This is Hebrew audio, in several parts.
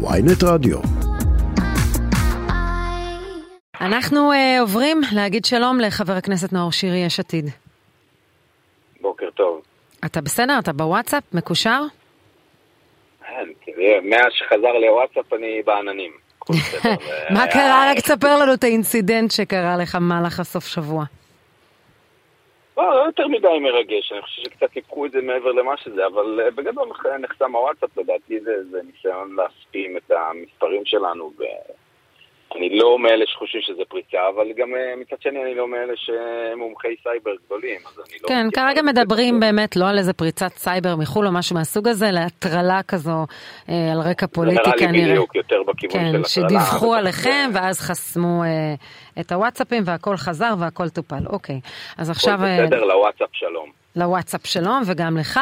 Ynet רדיו. אנחנו אה, עוברים להגיד שלום לחבר הכנסת נאור שירי, יש עתיד. בוקר טוב. אתה בסדר? אתה בוואטסאפ? מקושר? כן, תראה, מאז שחזר לוואטסאפ אני בעננים. מה היה- קרה? רק תספר לנו את האינצידנט שקרה לך במהלך הסוף שבוע. לא, לא יותר מדי מרגש, אני חושב שקצת טיפחו את זה מעבר למה שזה, אבל אה, בגדול נח- נחסם הוואטסאפ, לדעתי זה, זה ניסיון להספים את המספרים שלנו, ואני לא מאלה שחושבים שזה פריצה, אבל גם אה, מצד שני אני לא מאלה שהם מומחי סייבר גדולים, אז אני לא... כן, כרגע את זה. מדברים באמת לא על איזה פריצת סייבר מחו"ל או משהו מהסוג הזה, להטרלה כזו אה, על רקע פוליטי זה נראה לי כנראה. בדיוק יותר בכיוון כן, של הטרלה. שדיווחו אבל- עליכם ואז חסמו אה, את הוואטסאפים והכל חזר והכל טופל. אוקיי, אז עכשיו... הכל אה, בסדר, לוואטסאפ שלום. לוואטסאפ שלום וגם לך.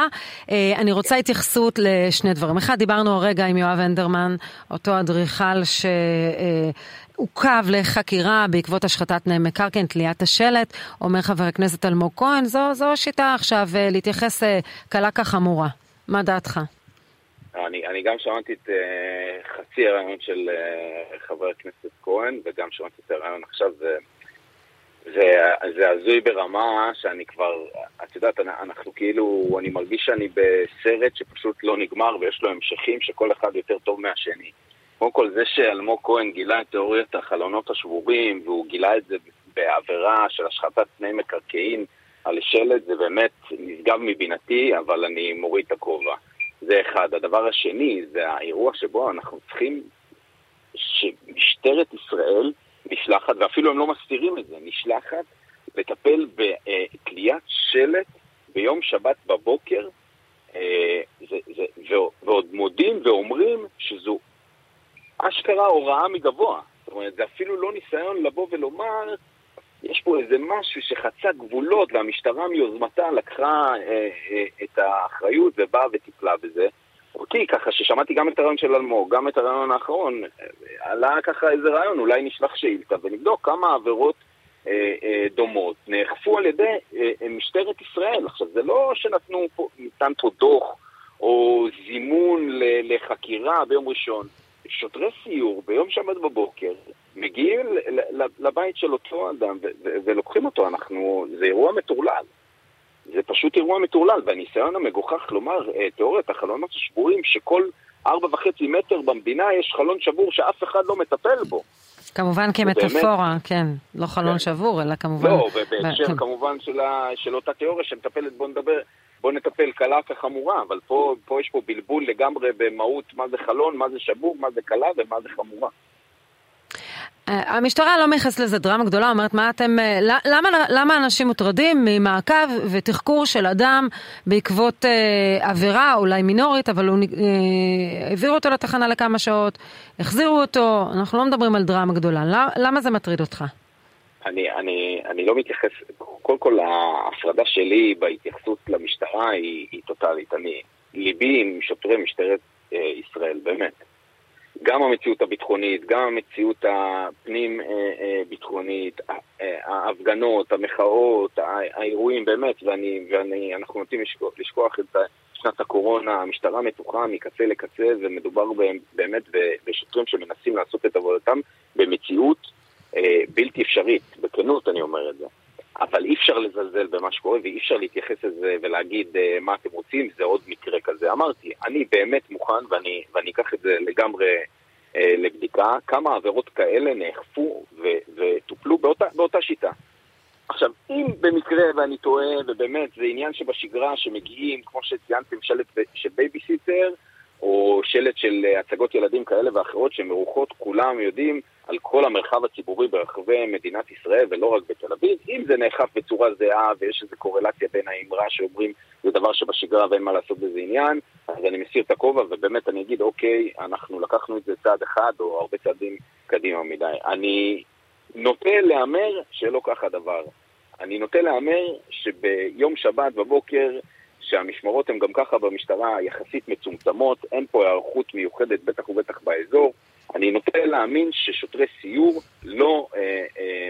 אה, אני רוצה התייחסות לשני דברים. אחד, דיברנו הרגע עם יואב הנדרמן, אותו אדריכל שעוכב לחקירה בעקבות השחתת פני מקרקעין, תליית השלט. אומר חבר הכנסת אלמוג כהן, זו, זו השיטה עכשיו אה, להתייחס קלה כחמורה. מה דעתך? אני, אני גם שמעתי את uh, חצי הרעיון של uh, חבר הכנסת כהן, וגם שמעתי את הרעיון עכשיו, זה, זה, זה הזוי ברמה שאני כבר, את יודעת, אנ- אנחנו כאילו, אני מרגיש שאני בסרט שפשוט לא נגמר ויש לו המשכים שכל אחד יותר טוב מהשני. קודם כל זה שאלמוג כהן גילה את תיאוריית החלונות השבורים, והוא גילה את זה בעבירה של השחתת תנאי מקרקעין על שלט, זה באמת נשגב מבינתי, אבל אני מוריד את הכובע. זה אחד. הדבר השני זה האירוע שבו אנחנו צריכים שמשטרת ישראל נשלחת, ואפילו הם לא מסתירים את זה, נשלחת לטפל בתליית שלט ביום שבת בבוקר, אה, זה, זה, ועוד- מודים ואומרים שזו אשכרה הוראה מגבוה. זאת אומרת, זה אפילו לא ניסיון לבוא ולומר, פה איזה משהו שחצה גבולות והמשטרה מיוזמתה לקחה אה, אה, את האחריות ובאה וטיפלה בזה. אותי, ככה ששמעתי גם את הרעיון של אלמוג, גם את הרעיון האחרון, אה, עלה ככה איזה רעיון, אולי נשלח שאילתה ונבדוק כמה עבירות אה, אה, דומות נאכפו על ידי אה, אה, משטרת ישראל. עכשיו, זה לא שנתנו פה, ניתן פה דוח או זימון ל- לחקירה ביום ראשון. שוטרי סיור ביום שבת בבוקר מגיעים לבית של אותו אדם ולוקחים אותו, אנחנו, זה אירוע מטורלל. זה פשוט אירוע מטורלל, והניסיון המגוחך לומר, אה, תיאוריית החלונות השבורים, שכל ארבע וחצי מטר במדינה יש חלון שבור שאף אחד לא מטפל בו. כמובן כמטאפורה, כן. לא חלון כן. שבור, אלא כמובן... לא, ובהקשר. כמובן של, ה, של אותה תיאוריה שמטפלת, בוא נדבר, בוא נטפל קלה כחמורה, אבל פה, פה יש פה בלבול לגמרי במהות מה זה חלון, מה זה שבור, מה זה קלה ומה זה חמורה. אה, המשטרה לא מייחסת לזה דרמה גדולה, אומרת מה אתם, אה, למה, למה אנשים מוטרדים ממעקב ותחקור של אדם בעקבות אה, עבירה אולי מינורית, אבל הוא, אה, העבירו אותו לתחנה לכמה שעות, החזירו אותו, אנחנו לא מדברים על דרמה גדולה, למה, למה זה מטריד אותך? אני, אני, אני לא מתייחס, קודם כל ההפרדה שלי בהתייחסות למשטרה היא, היא טוטאלית. אני, ליבי עם שוטרי משטרת אה, ישראל, באמת. גם המציאות הביטחונית, גם המציאות הפנים-ביטחונית, ההפגנות, המחאות, האירועים, באמת, ואני, ואני, אנחנו נוטים לשכוח, לשכוח את שנת הקורונה, המשטרה מתוחה מקצה לקצה, ומדובר באמת בשוטרים שמנסים לעשות את עבודתם במציאות אה, בלתי אפשרית, בכנות אני אומר את זה. אבל אי אפשר לזלזל במה שקורה ואי אפשר להתייחס לזה ולהגיד אה, מה אתם רוצים, זה עוד מקרה כזה. אמרתי, אני באמת מוכן ואני, ואני אקח את זה לגמרי אה, לבדיקה, כמה עבירות כאלה נאכפו ו- וטופלו באותה, באותה שיטה. עכשיו, אם במקרה, ואני טועה, ובאמת זה עניין שבשגרה שמגיעים, כמו שציינתם, שלט של בייביסיטר, או שלט של הצגות ילדים כאלה ואחרות שמרוחות, כולם יודעים על כל המרחב הציבורי ברחבי מדינת ישראל ולא רק בתל אביב. אם זה נאכף בצורה זהה ויש איזו קורלציה בין האמרה שאומרים זה דבר שבשגרה ואין מה לעשות בזה עניין, אז אני מסיר את הכובע ובאמת אני אגיד, אוקיי, אנחנו לקחנו את זה צעד אחד או הרבה צעדים קדימה מדי. אני נוטה להמר שלא כך הדבר. אני נוטה להמר שביום שבת בבוקר, שהמשמרות הן גם ככה במשטרה יחסית מצומצמות, אין פה היערכות מיוחדת, בטח ובטח באזור. אני נוטה להאמין ששוטרי סיור לא, אה, אה,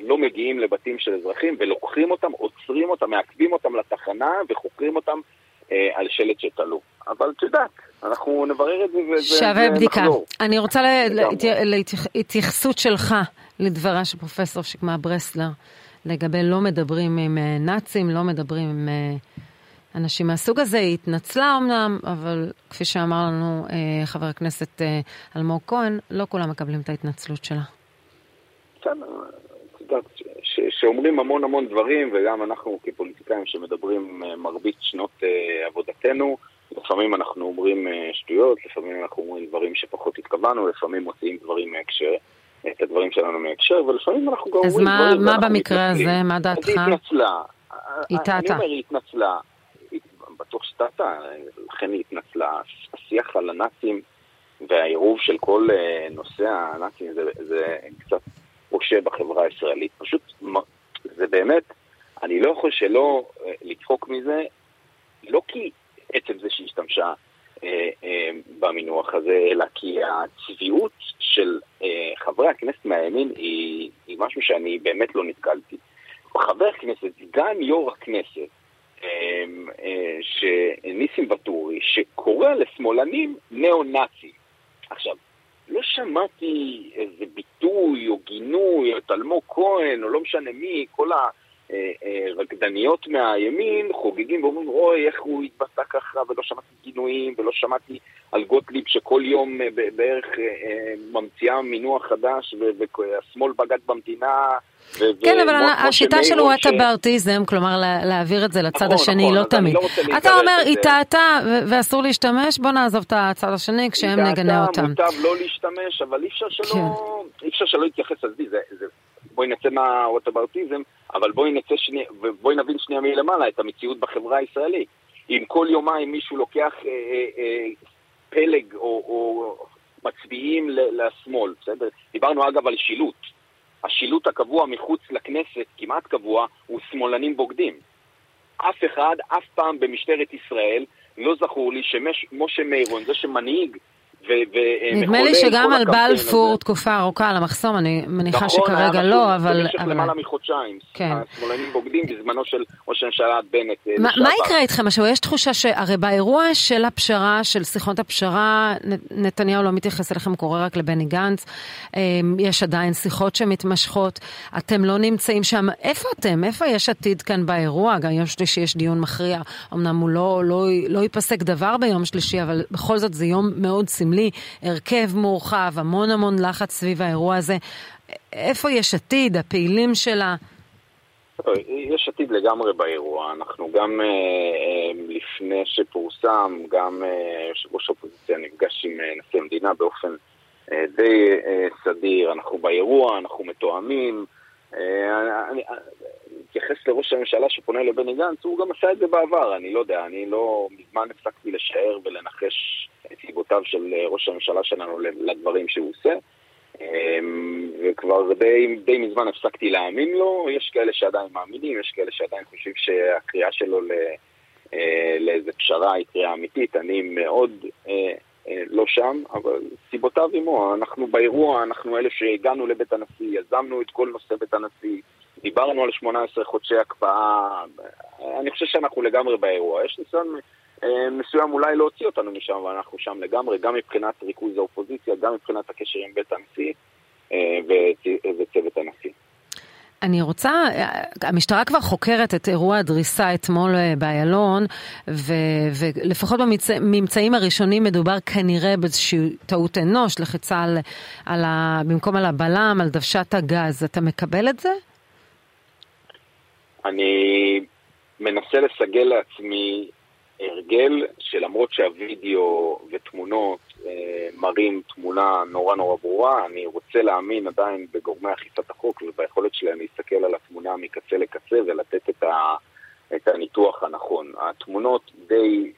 לא מגיעים לבתים של אזרחים ולוקחים אותם, עוצרים אותם, מעכבים אותם לתחנה וחוקרים אותם אה, על שלט שתלו. אבל את יודעת, אנחנו נברר את זה ונחזור. שווה בדיקה. אני רוצה להתייחסות שלך לדברה של פרופסור שקמה ברסלר, לגבי לא מדברים עם אה, נאצים, לא מדברים עם אה, אנשים מהסוג הזה. היא התנצלה אמנם, אבל כפי שאמר לנו אה, חבר הכנסת אלמוג כהן, לא כולם מקבלים את ההתנצלות שלה. כן, שאומרים המון המון דברים, וגם אנחנו כפוליטיקאים שמדברים מרבית שנות עבודתנו, לפעמים אנחנו אומרים שטויות, לפעמים אנחנו אומרים דברים שפחות התכוונו, לפעמים מוציאים דברים מהקשר. את הדברים שלנו מהקשר, ולפעמים אנחנו גם אומרים דברים... אז מה במקרה הזה? מה דעתך? היא התנצלה. היא טעתה. אני אומר, היא התנצלה. בטוח שטעתה, לכן היא התנצלה. השיח על הנאצים והעירוב של כל אה, נושא הנאצים זה, זה קצת פושה בחברה הישראלית. פשוט, זה באמת, אני לא יכול שלא אה, לצחוק מזה, לא כי עצם זה שהיא השתמשה אה, אה, במינוח הזה, אלא כי הצביעות של אה, חברי הכנסת מהימין היא, היא משהו שאני באמת לא נתקלתי. חבר כנסת, גם יו"ר הכנסת, שניסים ואטורי, שקורא לשמאלנים ניאו-נאצים. עכשיו, לא שמעתי איזה ביטוי או גינוי, את אלמוג כהן, או לא משנה מי, כל ה... אה, אה, רקדניות מהימין חוגגים ואומרים, אוי, איך הוא התבטא ככה, ולא שמעתי גינויים, ולא שמעתי על גוטליב שכל יום אה, בערך ממציאה מינוח חדש, והשמאל בגד במדינה. כן, אבל השיטה של וואטאברטיזם, כלומר להעביר את זה לצד נכון, השני, נכון, לא תמיד. לא אתה אומר, היא טעתה ואסור להשתמש, בוא נעזוב את הצד השני כשהם נגנה אותם. מוטב לא להשתמש, אבל אי אפשר שלא כן. להתייחס לזה, בואי נצא מהוואטאברטיזם, אבל בואי נצא שני, ובואי נבין שנייה מלמעלה את המציאות בחברה הישראלית. אם כל יומיים מישהו לוקח אה, אה, אה, פלג או, או מצביעים לשמאל, בסדר? דיברנו אגב על שילוט. השילוט הקבוע מחוץ לכנסת, כמעט קבוע, הוא שמאלנים בוגדים. אף אחד, אף פעם במשטרת ישראל, לא זכור לי שמשה מירון, זה שמנהיג נדמה לי שגם על בלפור תקופה ארוכה על המחסום, אני מניחה נכון, שכרגע לא, אבל... במשך למעלה מחודשיים. כן. השמאלנים בוגדים בזמנו של ראש הממשלה בנט. אה, מה יקרה איתכם עכשיו? יש תחושה שהרי באירוע של הפשרה, של שיחות הפשרה, נתניהו לא מתייחס אליכם, קורא רק לבני גנץ. אמ, יש עדיין שיחות שמתמשכות. אתם לא נמצאים שם. איפה אתם? איפה יש עתיד כאן באירוע? גם יום שלישי יש דיון מכריע. אמנם הוא לא, לא, לא ייפסק דבר ביום שלישי, אבל בכל זאת זה יום מאוד סמלי. סמלי, הרכב מורחב, המון המון לחץ סביב האירוע הזה. איפה יש עתיד, הפעילים שלה? יש עתיד לגמרי באירוע. אנחנו גם אה, אה, לפני שפורסם, גם אה, יושב ראש האופוזיציה נפגש עם נשיא המדינה באופן די סדיר. אנחנו באירוע, אנחנו מתואמים. אני אתייחס לראש הממשלה שפונה לבני גנץ, הוא גם עשה את זה בעבר, אני לא יודע, אני לא מזמן הפסקתי לשער ולנחש את סיבותיו של אה, ראש הממשלה שלנו לדברים שהוא עושה. אמ, וכבר די, די מזמן הפסקתי להאמין לו, יש כאלה שעדיין מאמינים, יש כאלה שעדיין חושבים שהקריאה שלו אה, לאיזה פשרה היא קריאה אמיתית, אני מאוד אה, לא שם, אבל סיבותיו עמו, אנחנו באירוע, אנחנו אלה שהגענו לבית הנשיא, יזמנו את כל נושא בית הנשיא, דיברנו על 18 חודשי הקפאה, אני חושב שאנחנו לגמרי באירוע. יש ניסיון אה, מסוים אולי להוציא אותנו משם, אבל אנחנו שם לגמרי, גם מבחינת ריכוז האופוזיציה, גם מבחינת הקשר עם בית הנשיא אה. אני רוצה, המשטרה כבר חוקרת את אירוע הדריסה אתמול אה, באיילון, ולפחות בממצאים הראשונים מדובר כנראה באיזושהי טעות אנוש, לחיצה על, על ה, במקום על הבלם, על דוושת הגז. אתה מקבל את זה? אני מנסה לסגל לעצמי הרגל שלמרות שהווידאו ותמונות אה, מראים תמונה נורא נורא ברורה, אני רוצה להאמין עדיין בגורמי אכיפת החוק וביכולת שלהם להסתכל על התמונה מקצה לקצה ולתת את, ה, את הניתוח הנכון. התמונות די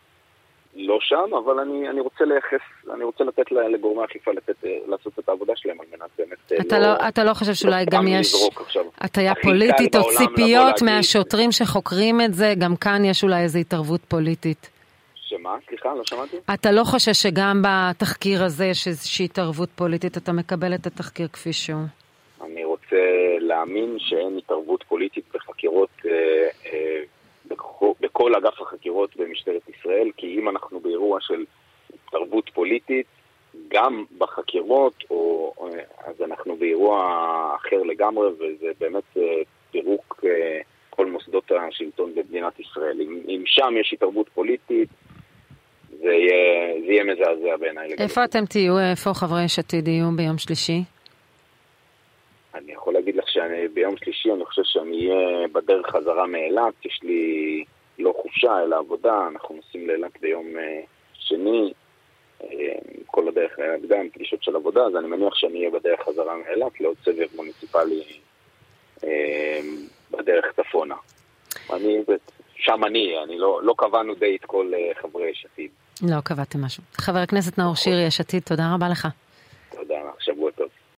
לא שם, אבל אני, אני רוצה לייחס, אני רוצה לתת לגורמי האכיפה לתת, לעשות את העבודה שלהם על מנת באמת אה, אתה לא... לא אתה לא חושב שאולי לא גם יש הטיה פוליטית או ציפיות מהשוטרים שחוקרים את זה, גם כאן יש אולי איזו התערבות פוליטית. שמה? סליחה, לא שמעתי. אתה לא חושב שגם בתחקיר הזה יש איזושהי התערבות פוליטית, אתה מקבל את התחקיר כפי שהוא? אני רוצה להאמין שאין התערבות פוליטית בחקירות אה, אה, בכל אגף החקירות במשטרת ישראל, כי אם אנחנו באירוע של התערבות פוליטית, גם בחקירות, או, אז אנחנו באירוע אחר לגמרי, וזה באמת פירוק כל מוסדות השלטון במדינת ישראל. אם, אם שם יש התערבות פוליטית, זה יהיה, זה יהיה מזעזע בעיניי. איפה אתם תהיו? איפה חברי יש עתיד יהיו ביום שלישי? אני יכול להגיד לך שביום שלישי אני חושב שאני אהיה בדרך חזרה מאילת, יש לי לא חופשה אלא עבודה, אנחנו נוסעים לאילת ביום שני, כל הדרך לאילת גם פגישות של עבודה, אז אני מניח שאני אהיה בדרך חזרה מאילת לעוד סבב מוניציפלי בדרך צפונה. אני, שם אני, אני לא, לא קבענו די את כל חברי יש עתיד. לא קבעתם משהו. חבר הכנסת נאור שירי, יש עתיד, תודה רבה לך.